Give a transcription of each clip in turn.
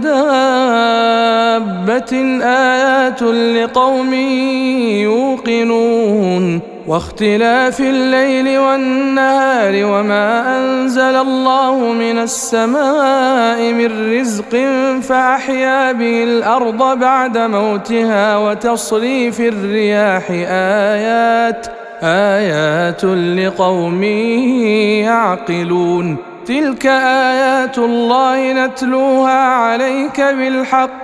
دابة آيات لقوم يوقنون واختلاف الليل والنهار وما أنزل الله من السماء من رزق فأحيا به الأرض بعد موتها وتصريف الرياح آيات آيات لقوم يعقلون تلك ايات الله نتلوها عليك بالحق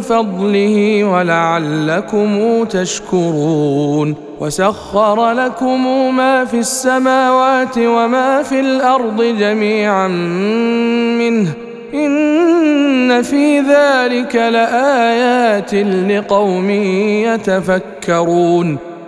فضله ولعلكم تشكرون وسخر لكم ما في السماوات وما في الأرض جميعا منه إن في ذلك لآيات لقوم يتفكرون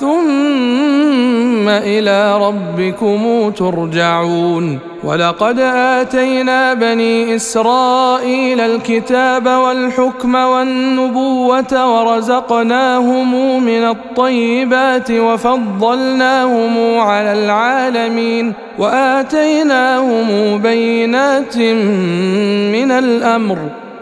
ثم إلى ربكم ترجعون. ولقد آتينا بني إسرائيل الكتاب والحكم والنبوة ورزقناهم من الطيبات وفضلناهم على العالمين وآتيناهم بينات من الأمر.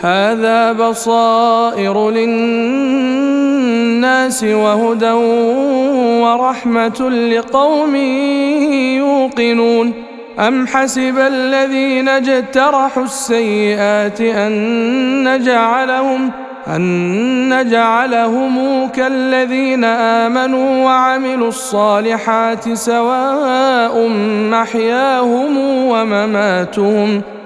هذا بصائر للناس وهدى ورحمة لقوم يوقنون. أم حسب الذين اجترحوا السيئات أن نجعلهم أن نجعلهم كالذين آمنوا وعملوا الصالحات سواء محياهم ومماتهم.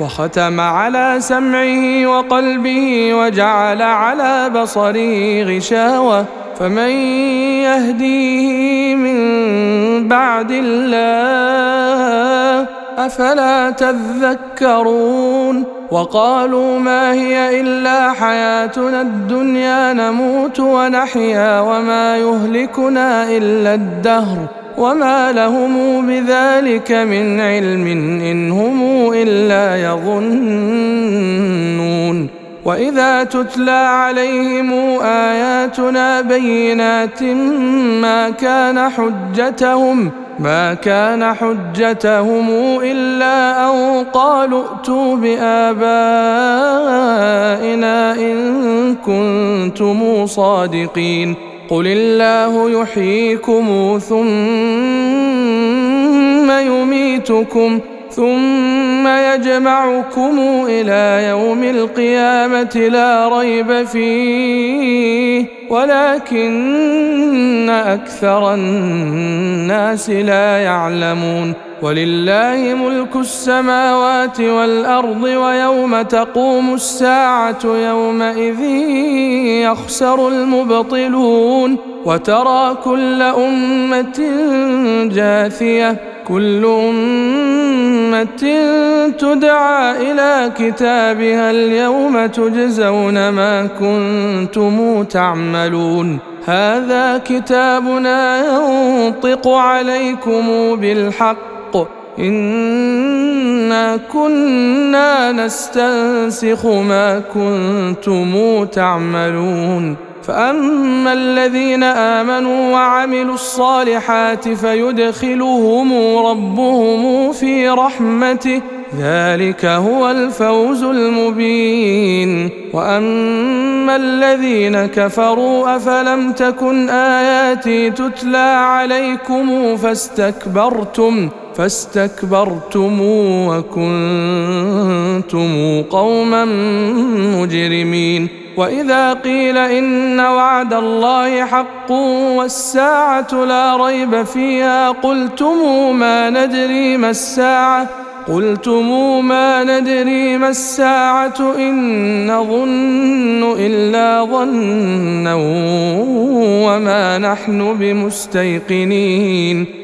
وختم على سمعه وقلبه وجعل على بصره غشاوة. فمن يهديه من بعد الله أفلا تذكرون؟ وقالوا ما هي إلا حياتنا الدنيا نموت ونحيا وما يهلكنا إلا الدهر. وما لهم بذلك من علم ان هم الا يظنون واذا تتلى عليهم اياتنا بينات ما كان حجتهم ما كان حجتهم الا ان قالوا ائتوا بابائنا ان كنتم صادقين قل الله يحييكم ثم يميتكم ثم يجمعكم إلى يوم القيامه لا ريب فيه ولكن أكثر الناس لا يعلمون ولله ملك السماوات والأرض ويوم تقوم الساعة يومئذ يخسر المبطلون وترى كل أمة جاثية كل أمة تدعى إلى كتابها اليوم تجزون ما كنتم تعملون هذا كتابنا ينطق عليكم بالحق انا كنا نستنسخ ما كنتم تعملون. فاما الذين امنوا وعملوا الصالحات فيدخلهم ربهم في رحمته. ذلك هو الفوز المبين. واما الذين كفروا افلم تكن اياتي تتلى عليكم فاستكبرتم فاستكبرتم وكنتم قوما مجرمين. وإذا قيل إن وعد الله حق والساعة لا ريب فيها قلتم ما ندري ما الساعة؟ قلتم ما ندري ما الساعة؟ إن نظن إلا ظنا وما نحن بمستيقنين.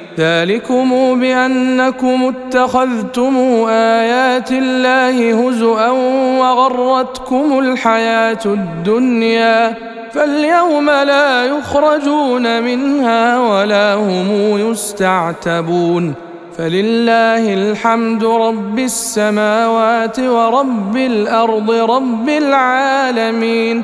ذلكم بأنكم اتخذتم آيات الله هزءا وغرتكم الحياة الدنيا فاليوم لا يخرجون منها ولا هم يستعتبون فلله الحمد رب السماوات ورب الأرض رب العالمين